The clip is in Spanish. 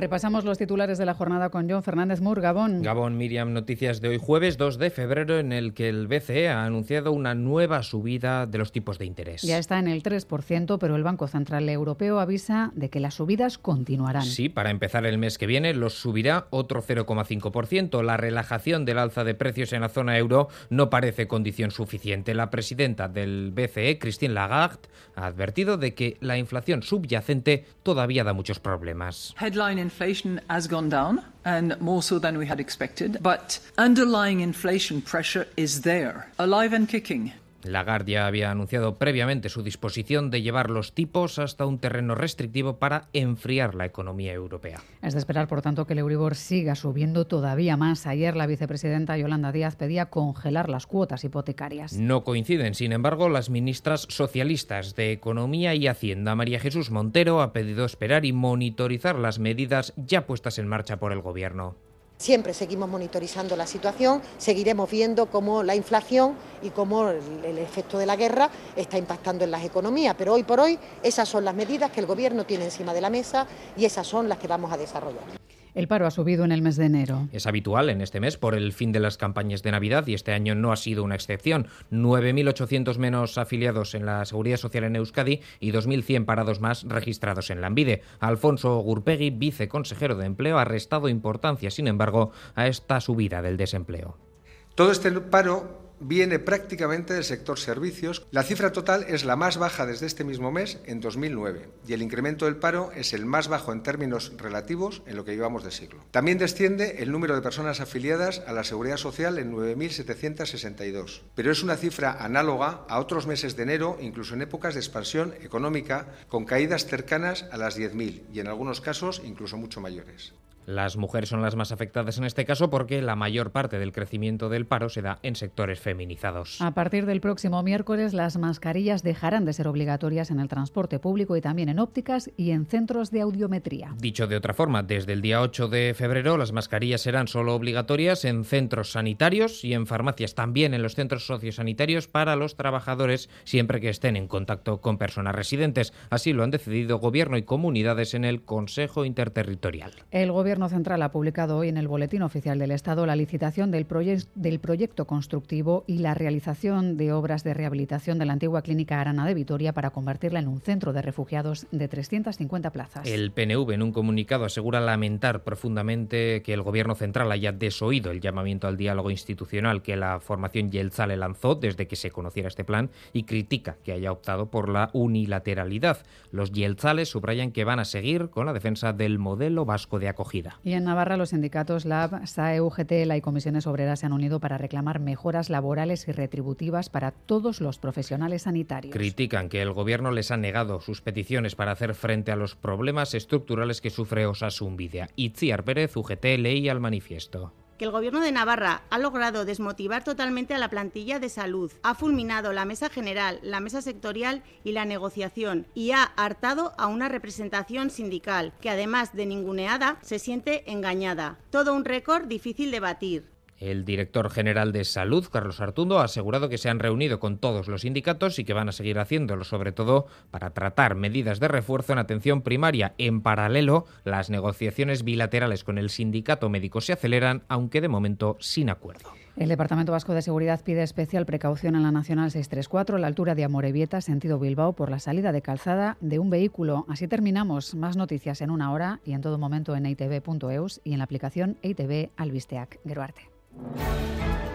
Repasamos los titulares de la jornada con John Fernández Mur, Gabón. Gabón, Miriam, noticias de hoy jueves 2 de febrero en el que el BCE ha anunciado una nueva subida de los tipos de interés. Ya está en el 3%, pero el Banco Central Europeo avisa de que las subidas continuarán. Sí, para empezar el mes que viene los subirá otro 0,5%. La relajación del alza de precios en la zona euro no parece condición suficiente. La presidenta del BCE, Christine Lagarde, ha advertido de que la inflación subyacente todavía da muchos problemas. Headline inflation has gone down, and more so than we had expected. But underlying inflation pressure is there, alive and kicking. Lagarde ya había anunciado previamente su disposición de llevar los tipos hasta un terreno restrictivo para enfriar la economía europea. Es de esperar, por tanto, que el Euribor siga subiendo todavía más. Ayer la vicepresidenta Yolanda Díaz pedía congelar las cuotas hipotecarias. No coinciden, sin embargo, las ministras socialistas de Economía y Hacienda. María Jesús Montero ha pedido esperar y monitorizar las medidas ya puestas en marcha por el Gobierno. Siempre seguimos monitorizando la situación, seguiremos viendo cómo la inflación y cómo el efecto de la guerra está impactando en las economías, pero hoy por hoy esas son las medidas que el Gobierno tiene encima de la mesa y esas son las que vamos a desarrollar. El paro ha subido en el mes de enero. Es habitual en este mes por el fin de las campañas de Navidad y este año no ha sido una excepción. 9.800 menos afiliados en la Seguridad Social en Euskadi y 2.100 parados más registrados en la Ambide. Alfonso Gurpegui, viceconsejero de Empleo, ha restado importancia, sin embargo, a esta subida del desempleo. Todo este paro viene prácticamente del sector servicios. La cifra total es la más baja desde este mismo mes en 2009 y el incremento del paro es el más bajo en términos relativos en lo que llevamos de siglo. También desciende el número de personas afiliadas a la Seguridad Social en 9.762, pero es una cifra análoga a otros meses de enero, incluso en épocas de expansión económica, con caídas cercanas a las 10.000 y en algunos casos incluso mucho mayores. Las mujeres son las más afectadas en este caso porque la mayor parte del crecimiento del paro se da en sectores feminizados. A partir del próximo miércoles, las mascarillas dejarán de ser obligatorias en el transporte público y también en ópticas y en centros de audiometría. Dicho de otra forma, desde el día 8 de febrero las mascarillas serán solo obligatorias en centros sanitarios y en farmacias, también en los centros sociosanitarios para los trabajadores siempre que estén en contacto con personas residentes. Así lo han decidido gobierno y comunidades en el Consejo Interterritorial. El gobierno Gobierno Central ha publicado hoy en el Boletín Oficial del Estado la licitación del, del, proyecto constructivo y la realización de obras de rehabilitación de la antigua Clínica Arana de Vitoria para convertirla en un centro de refugiados de 350 plazas. El PNV en un comunicado asegura lamentar profundamente que el Gobierno Central haya desoído el llamamiento al diálogo institucional que la formación Yelzale lanzó desde que se conociera este plan y critica que haya optado por la unilateralidad. Los Yelzales subrayan que van a seguir con la defensa del modelo vasco de acogida. Y en Navarra los sindicatos LAB, SAE, UGT y comisiones obreras se han unido para reclamar mejoras laborales y retributivas para todos los profesionales sanitarios. Critican que el gobierno les ha negado sus peticiones para hacer frente a los problemas estructurales que sufre Osasun Videa. Itziar Pérez, UGT, leía al manifiesto que el Gobierno de Navarra ha logrado desmotivar totalmente a la plantilla de salud, ha fulminado la mesa general, la mesa sectorial y la negociación y ha hartado a una representación sindical que, además de ninguneada, se siente engañada. Todo un récord difícil de batir. El director general de Salud, Carlos Artundo, ha asegurado que se han reunido con todos los sindicatos y que van a seguir haciéndolo, sobre todo para tratar medidas de refuerzo en atención primaria. En paralelo, las negociaciones bilaterales con el sindicato médico se aceleran, aunque de momento sin acuerdo. El Departamento Vasco de Seguridad pide especial precaución en la Nacional 634 a la altura de Amorebieta, sentido Bilbao, por la salida de calzada de un vehículo. Así terminamos. Más noticias en una hora y en todo momento en itv.eus y en la aplicación ITV Albisteac. Geruarte. Música